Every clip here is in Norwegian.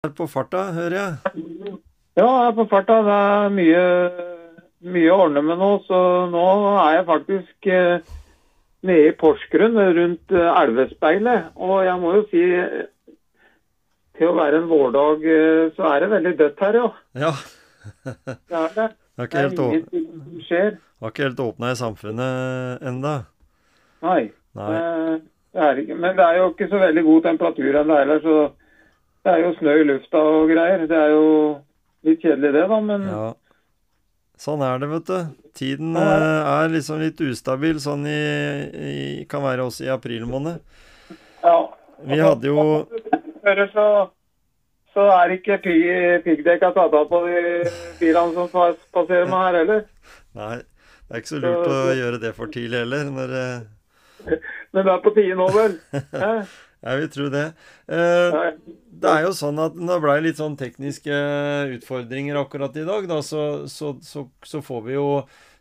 Er på farta, hører jeg. Ja, jeg er på farta. Det er mye, mye å ordne med nå, så nå er jeg faktisk eh, nede i Porsgrunn rundt eh, Elvespeilet. Og jeg må jo si eh, til å være en vårdag, eh, så er det veldig dødt her, ja. Ja. Det er det. Det er Det ikke helt, å... ingenting som skjer. har ikke helt åpna i samfunnet enda. Nei. Nei. Eh, Det er ikke. Men det er jo ikke så veldig god temperatur ennå heller, så det er jo snø i lufta og greier. Det er jo litt kjedelig det, da, men Ja. Sånn er det, vet du. Tiden Ja. eh, er liksom litt ustabil, sånn i, i Kan være også i april måned. ja. Vi hadde jo så, så er ikke pi- piggdekka tatt av på de bilene som passerer meg her heller. Nei, det er ikke så lurt å gjøre det for tidlig heller. Når, eh, Men det er på tide nå, vel? Jeg vil tro det. Eh, Det er jo sånn at det ble litt sånn tekniske utfordringer akkurat i dag, da, så, så, så, så får vi jo,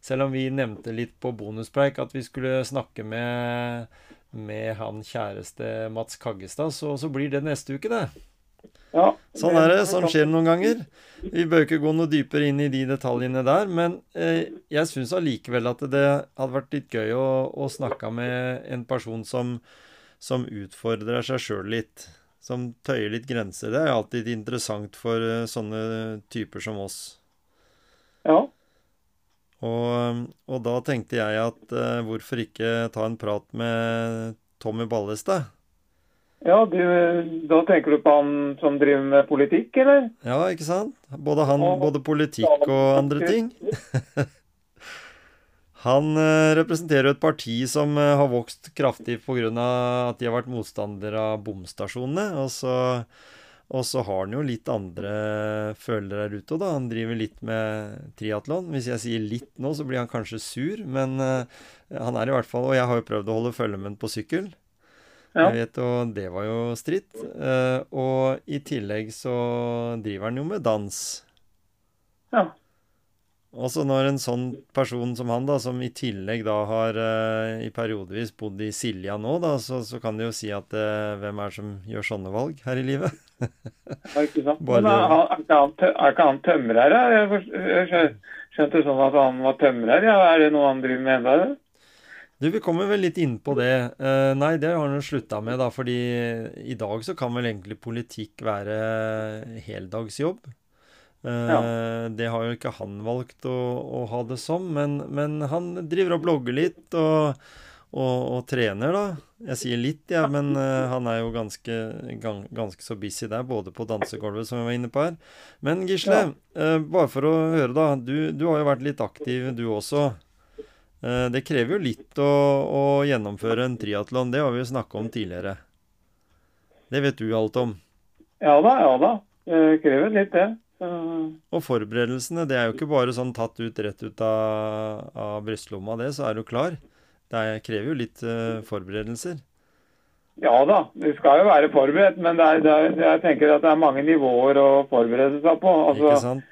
selv om vi nevnte litt på bonuspreik at vi skulle snakke med, med han kjæreste Mats Kaggestad, så, så blir det neste uke, det. Ja. Sånn er det. Sånn skjer noen ganger. Vi bør ikke gå noe dypere inn i de detaljene der, men eh, jeg syns allikevel at det hadde vært litt gøy å, å snakke med en person som, som utfordrer seg sjøl litt. Som tøyer litt grenser. Det er alltid interessant for eh, sånne typer som oss. Ja. Og, og da tenkte jeg at eh, hvorfor ikke ta en prat med Tommy Ballestad? ja du, da tenker du på han som driver med politikk, eller? Ja, ikke sant? Både han, både politikk og andre ting. Han eh, representerer et parti som eh, har vokst kraftig pga. at de har vært motstander av bomstasjonene. Og så, og så har han jo litt andre følere der ute da. Han driver litt med triatlon. Hvis jeg sier litt nå, så blir han kanskje sur, men eh, han er i hvert fall Og jeg har jo prøvd å holde følge med ham på sykkel. Ja. Jeg vet, og det var jo stritt. Og i tillegg så driver han jo med dans. Ja. Også når en sånn person som han, da, som i tillegg da har uh, i periodevis bodd i Silja nå, da, så, så kan det jo si at uh, hvem er det som gjør sånne valg her i livet? Ja, ikke sant? Bare- Men er, ikke han, er ikke han tømrer? ja? Jeg, skjønte sånn at han var tømrer. Ja. Er det noe han driver med ennå? eller? Du, vi kommer vel litt inn på det. Uh, nei, det har han slutta med, da, fordi i dag så kan vel egentlig politikk være heldagsjobb. Eh, Det har jo ikke han valgt å, å ha det som, men, men han driver og blogger litt og, og, og trener, da. Jeg sier litt, jeg, ja, men eh, han er jo ganske, gan, ganske så busy der, både på dansegulvet, som vi var inne på her. Men Gisle, eh, bare for å høre, da. Du, du har jo vært litt aktiv, du også. Det krever jo litt å, å gjennomføre en triatlon. Det har vi jo snakka om tidligere. Det vet du alt om. Ja da, ja da. Det krever litt, det. Så, Og forberedelsene, det er jo ikke bare sånn tatt ut rett ut av, av brystlomma, det, så er du klar. Det er, krever jo litt uh, forberedelser. ja da, vi skal jo være forberedt, men det er, det er, jeg tenker at det er mange nivåer å forberede seg på. Ikke Altså, sant?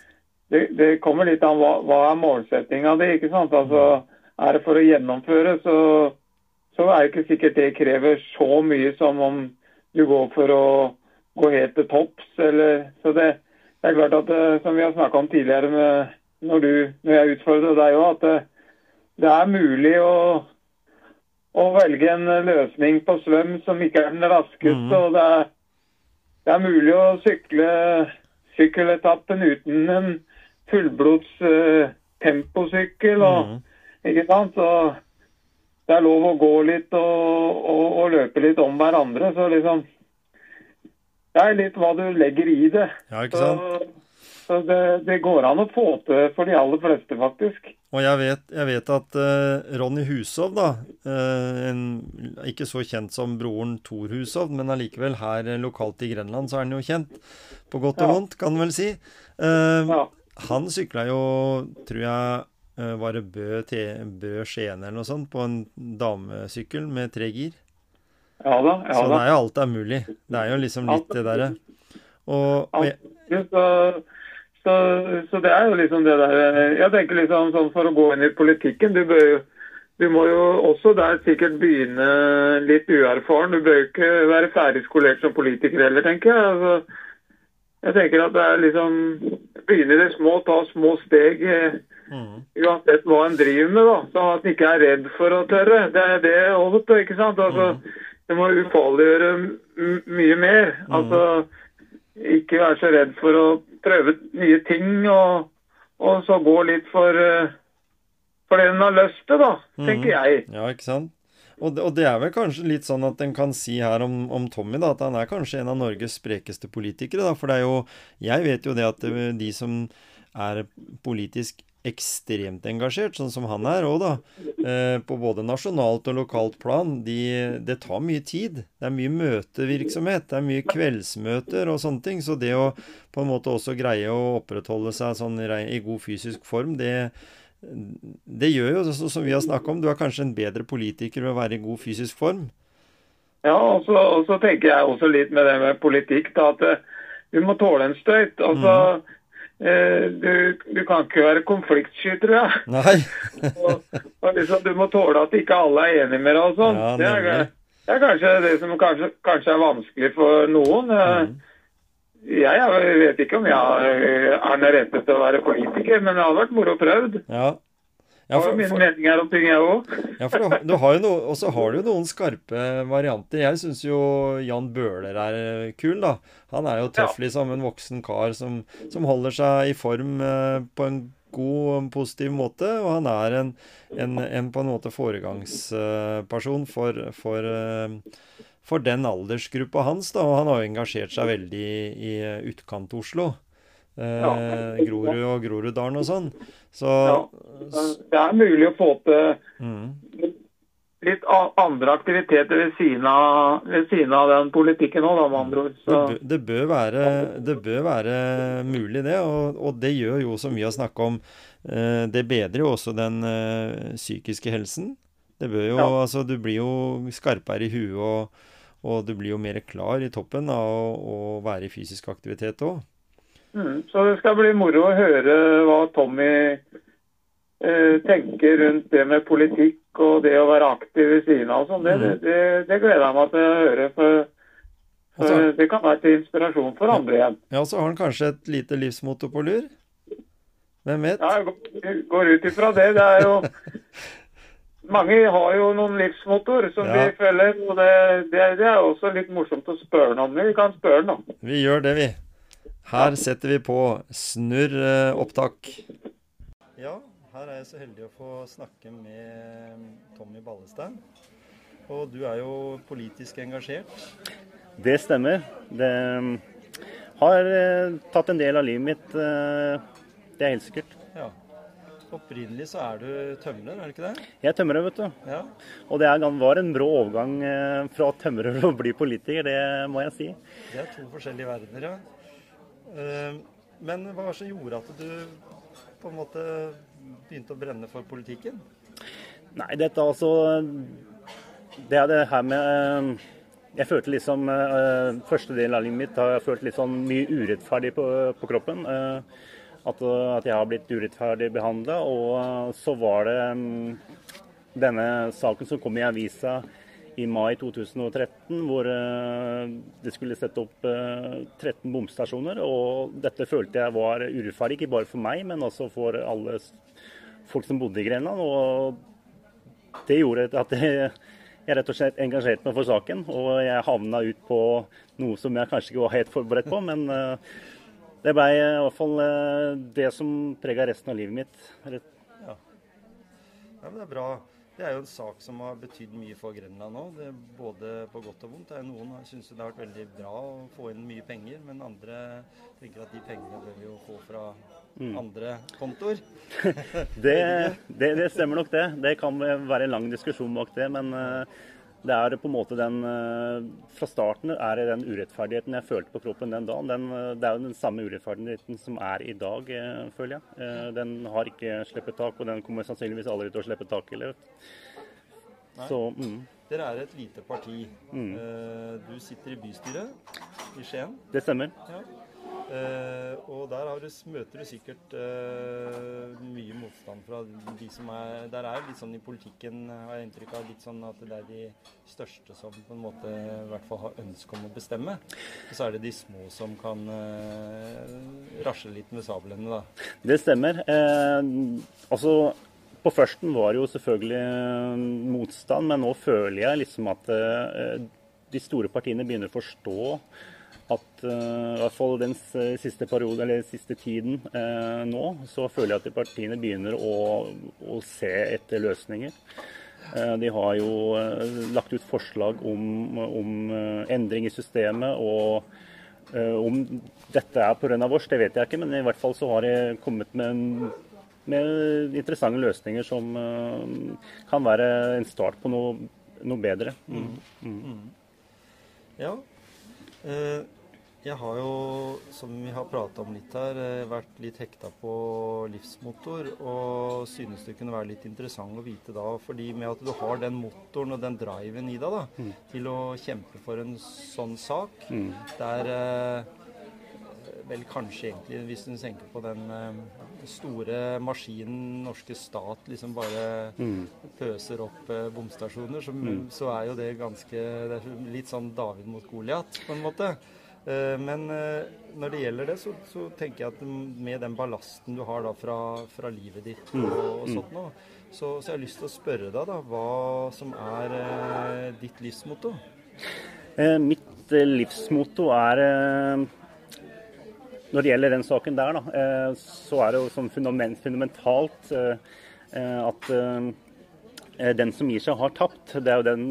det, det kommer litt an hva, hva er målsettinga di, ikke sant. Altså, er det for å gjennomføre, så, så er det ikke sikkert det krever så mye som om du går for å gå helt til topps, eller Så det, det er klart at eh, som vi har snakka om tidligere med, når, du, når jeg utfordrer deg òg, at det, det er mulig å, å velge en løsning på svøm som ikke er den raskeste. Mm. og det er, det er mulig å sykle sykkeletappen uten en fullblods uh, temposykkel. og mm. ikke sant? Så det er lov å gå litt og, og, og løpe litt om hverandre. Så liksom Det er litt hva du legger i det. Ja, ikke sant? Så, Så det, det, går an å få til for de aller fleste, faktisk. Og jeg vet, jeg vet at uh, Ronny Hushov, da, uh, en, ikke så kjent som broren Thor Hushov, men allikevel her uh, lokalt i Grenland så er han jo kjent. På godt og ja. vondt, kan en vel si. Ja. Han sykla jo, tror jeg, var det Bø, Bø Skien eller noe sånt, på en damesykkel med tre gir. Ja da, ja så det er jo alt er mulig. Det er jo liksom litt det derre. Og, og så, så, så, det er jo liksom det der Jeg tenker liksom sånn for å gå inn i politikken Du bør jo du må jo også der sikkert begynne litt uerfaren. Du bør jo ikke være ferdig skolert som politiker heller, tenker jeg. Altså, jeg tenker at det er liksom Begynne i det små, ta små steg. Mm. Uansett hva en driver med, da. Så at en ikke er redd for å tørre. Det er det også, ikke sant. Altså, mm. Det må ufarliggjøre mye mer. Mm. Altså ikke være så redd for å prøve nye ting, og, og så gå litt for, eh, for det en har lyst til, da, tenker mm. jeg. Ja, ikke sant? Og det, og det, er vel kanskje litt sånn at en kan si her om, om, Tommy da, at han er kanskje en av Norges sprekeste politikere. da, For det er jo Jeg vet jo det at de som er politisk ekstremt engasjert, sånn som han er òg, da. Eh, på både nasjonalt og lokalt plan. De, det tar mye tid. Det er mye møtevirksomhet. Det er mye kveldsmøter og sånne ting. Så det å på en måte også greie å opprettholde seg sånn i god fysisk form, det, det gjør jo, så, som vi har snakka om, du er kanskje en bedre politiker ved å være i god fysisk form. Ja, og så, og så tenker jeg også litt med det med politikk, da, at vi må tåle en støyt. Altså, mm. Eh, du, du, kan ikke være konfliktsky, tror jeg. Nei. og, og liksom, du må tåle at ikke alle er enige med deg og sånn. Ja, det, er, det, er, kanskje det som kanskje, kanskje er vanskelig for noen. Eh, mm. Jeg, jeg, vet ikke om jeg er den rette til å være politiker, men det hadde vært moro prøvd. Ja, ja, for, mine meninger om ting, jeg òg. ja, for du, du har jo noe, og så har du noen skarpe varianter. Jeg syns jo Jan Bøhler er eh, kul, da. Han er jo tøff, ja. liksom. En voksen kar som, som holder seg i form eh, på en god, positiv måte. Og han er en, en, en på en måte foregangsperson for, for, eh, for den aldersgruppa hans. da, Og han har jo engasjert seg veldig i, i Utkant-Oslo. Eh, Grorud og Groruddalen og sånn. Så, ja, Det er mulig å få til mm. litt andre aktiviteter ved siden av, ved siden av den politikken òg, med andre ord. Det, det, bør være, det, bør være, mulig, det. Og, og, det gjør jo, som vi har snakka om, eh, det bedrer jo også den eh, psykiske helsen. Det bør jo, ja. altså Du blir jo skarpere i huet, og, og du blir jo mer klar i toppen av å, være i fysisk aktivitet òg. Mm, så det skal bli moro å høre hva Tommy tenker rundt det med politikk og det å være aktiv ved siden av. Sånn. Det, mm. det, det, gleder jeg meg til å høre. for, for Det kan være til inspirasjon for andre igjen. Ja, Så har han kanskje et lite livsmotto på lur? Hvem vet? Ja, jeg går ut ifra det. Det er jo mange har jo noen livsmotor som ja. de følger. og det, det, det, er også litt morsomt å spørre noen om. Vi kan spørre noen. Vi gjør det, vi. Her setter vi på snurr eh, opptak. Ja, her er jeg så heldig å få snakke med Tommy Ballestad. Og du er jo politisk engasjert? Det stemmer. Det mm, har eh, tatt en del av livet mitt. Eh, det er helt sikkert. Ja. Opprinnelig så er du tømrer, er det ikke det? Jeg er tømrer, vet du. Ja. Og det var en brå overgang fra tømrer til å bli politiker, det må jeg si. Det er to forskjellige verdener, ja. Eh, men hva var det som gjorde at du på en måte begynte å brenne for politikken? Nei, dette altså Det er det her med Jeg følte liksom eh, Første delen av livet mitt har jeg følt litt sånn mye urettferdig på, på kroppen. Eh, at, at, jeg har blitt urettferdig behandla. Og så var det mm, denne saken som kom i avisa i mai 2013, hvor de det skulle sette opp 13 eh, bomstasjoner. Og dette følte jeg var urettferdig, ikke bare for meg, men også for alle folk som bodde i Grenland. Og det gjorde at jeg, rett og slett engasjerte meg for saken. Og jeg havna ut på noe som jeg kanskje ikke var helt forberedt på, men eh, det ble i hvert fall det som prega resten av livet mitt. Ja. ja, men det er bra. Det er jo en sak som har betydd mye for Grenland nå, det både på godt og vondt. Det er Noen syns det har vært veldig bra å få inn mye penger, men andre tenker at de pengene bør vi jo få fra andre kontoer. Det, det, det stemmer nok, det. Det kan være en lang diskusjon bak det. Men eh, det er på en måte den eh, Fra starten er det den urettferdigheten jeg følte på kroppen den dagen. Den, eh, det er jo den samme urettferdigheten som er i dag, eh, føler jeg. Den har ikke sluppet tak, og den kommer sannsynligvis aldri til å slippe tak heller. Nei. Så mm, Dere er et lite parti. Mm. Du sitter i bystyret i Skien. det stemmer. Ja. Eh, og der du, møter du sikkert eh, mye motstand fra de som er Der er litt sånn i politikken, har jeg inntrykk av, litt sånn at det er de største som på en måte i hvert fall har ønske om å bestemme. Og så er det de små som kan eh, rasle litt med sablene, da. Det stemmer. Eh, altså, på førsten var det jo selvfølgelig eh, motstand, men nå føler jeg liksom at eh, de store partiene begynner å forstå at uh, i hvert fall den siste periode, eller siste tiden uh, nå, så føler jeg at de partiene begynner å, å se etter løsninger. Uh, De har jo lagt ut forslag om, om endring i systemet. og Om dette er pga. vårs, det vet jeg ikke, men i hvert fall så har de kommet med, en- med interessante løsninger som kan være en start på noe, noe bedre. Ja. Eh, jeg har jo, som vi har prata om litt her, eh, vært litt hekta på livsmotor. Og synes det kunne være litt interessant å vite da, fordi med at du har den motoren og den driven i deg da, til å kjempe for en sånn sak, der eh, vel kanskje egentlig, hvis du tenker på den eh, store maskinen norske stat liksom bare pøser opp bomstasjoner, så, så er jo det ganske det er litt sånn David mot Goliat, på en måte. Eh, men eh, når det gjelder det, så, så tenker jeg at med den ballasten du har da fra, fra livet ditt og, og sånt nå, så, så jeg har lyst til å spørre deg da, hva som er eh, ditt livsmotto. Eh, Mitt eh, livsmotto er eh, Når det gjelder den saken der, da, eh, så er det jo sånn fundament, fundamentalt at den som gir seg, har tapt. Det er jo den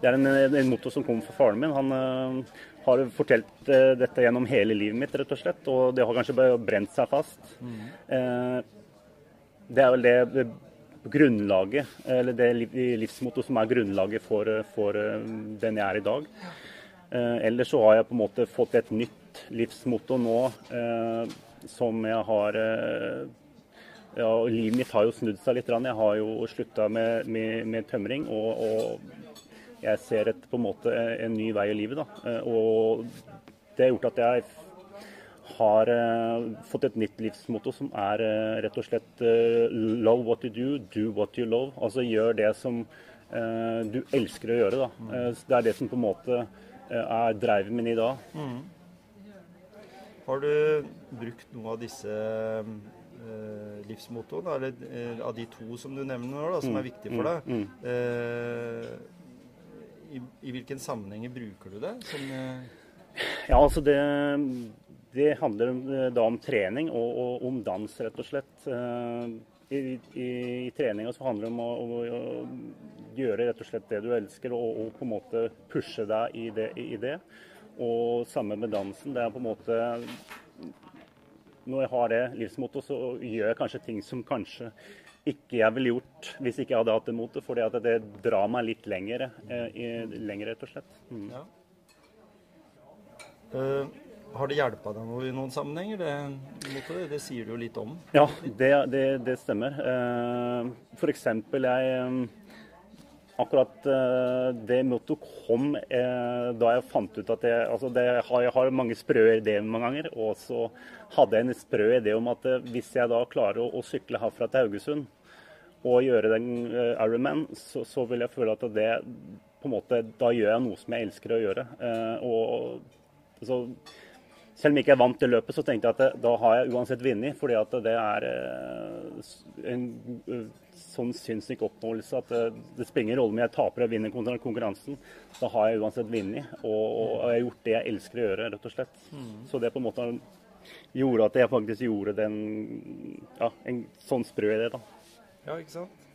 det er en, en motto som kommer fra faren min. Han har fortalt eh, dette gjennom hele livet mitt, rett og slett. Og det har kanskje brent seg fast. Eh, det er vel det, grunnlaget, eller det liv- livsmotto som er grunnlaget for, for eh, den jeg er i dag. Ellers så har jeg på en måte fått et nytt livsmotto nå som jeg har ja, Livet mitt har jo snudd seg litt. Jeg har jo slutta med, med, med tømring. Og, og jeg ser et, på en måte en ny vei i livet. Da. Eh, Og det har gjort at jeg har eh, fått et nytt livsmotto som er eh, rett og slett eh, Love what you do, do what you love. Altså gjør det som eh, du elsker å gjøre. Da. Eh, det er det som på en måte eh, er driven min i dag. Har du brukt noe av disse eh, livsmottoene, eller eh, av de to som du nevner nå, da, som er viktige for deg? Eh, i, I hvilken sammenhenger bruker du det? Som, eh, Ja, altså det, det handler eh, da om trening og, og om dans, rett og slett. Eh, I, i, i treninga så handler det om å, å, å gjøre rett og slett det du elsker, og, og på en måte pushe deg i det. I det. Og samme med dansen. Det er på en måte Når jeg har det livsmottoet, så gjør jeg kanskje ting som kanskje ikke jeg ville gjort hvis ikke jeg hadde hatt det motet, at det drar meg litt lenger, eh, i- lenger rett og slett. Mm. ja. Uh. har det hjelpa deg noe i noen sammenhenger? Det, mottoet? det sier du jo litt om. Ja, det, det, det stemmer. Eh, For eksempel jeg Akkurat det mottoet kom da jeg fant ut at jeg, altså det, jeg, har, jeg har mange sprø ideer mange ganger. Og så hadde jeg en sprø idé om at hvis jeg da klarer å, å sykle herfra til Haugesund og gjøre den uh, Ironman, så, så vil jeg føle at det på en måte, Da gjør jeg noe som jeg elsker å gjøre. Uh, og så selv om jeg ikke jeg vant det løpet, så tenkte jeg at det, da har jeg uansett vunnet. Fordi at det er uh, en eh, sånn sinnssyk oppnåelse at det, det springer ingen rolle om jeg taper eller vinner kontra konkurransen. Da har jeg uansett vunnet. Og, og jeg har gjort det jeg elsker å gjøre, rett og slett. Så det på en måte gjorde at jeg faktisk gjorde den Ja, en sånn sprø idé, da. Ja, ikke sant?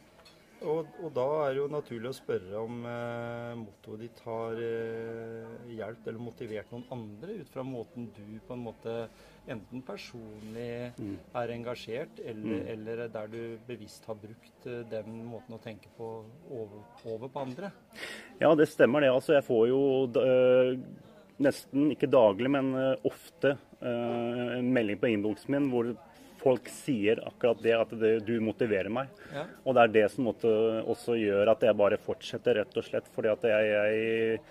og, og, da er det jo naturlig å spørre om eh, mottoet ditt har eh, hjulpet eller motivert noen andre ut fra måten du på en måte enten personlig mm. er engasjert, eller, mm. eller, der du bevisst har brukt eh, den måten å tenke på over, over, på andre? Ja, det stemmer det. Altså, jeg får jo øh, nesten ikke daglig, men øh, ofte øh, en melding på innboksen min hvor folk sier akkurat det, at det, du motiverer meg. Ja. Og det er det som måtte, også gjør at jeg bare fortsetter, rett og slett. Fordi at jeg, jeg,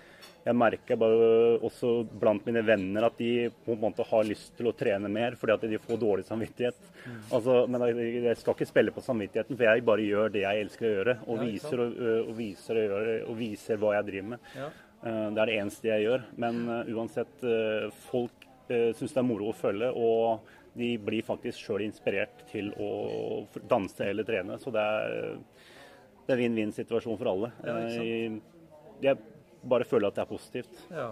jeg merker bare også blant mine venner at de på en måte har lyst til å trene mer fordi at de får dårlig samvittighet. Mm. Altså, men jeg, jeg, skal ikke spille på samvittigheten, for jeg bare gjør det jeg elsker å gjøre. Og, ja, viser, og, og, viser, og, og viser, hva jeg driver med. Ja. Eh, det er det eneste jeg gjør. Men uh, uansett, uh, folk syns det er moro å følge. og de blir faktisk sjøl inspirert til å danse eller trene. Så det er, det er vinn-vinn-situasjon for alle. jeg, jeg, bare føler at det er positivt. Ja,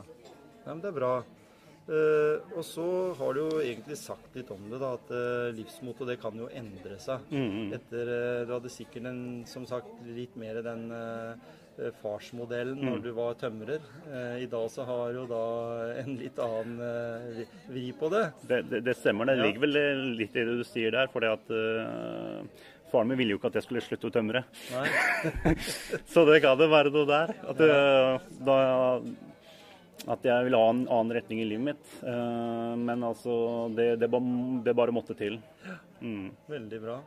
ja men det er bra. Uh, og så har du jo egentlig sagt litt om det, da, at uh, livsmotto det kan jo endre seg. Mm -hmm. Etter uh, Du hadde sikkert en, som sagt litt mer den Eh, farsmodellen når mm. du var tømrer. Eh, I dag så har jo da en litt annen eh, vri på det. Det, det, det stemmer. Det ligger vel litt i det du sier der. fordi at uh, Faren min ville jo ikke at jeg skulle slutte å tømre. så det kan det være noe der. At, uh, da, at jeg ville ha en annen retning i livet mitt. Uh, men altså, det, det, bare måtte til. Mm. Veldig bra.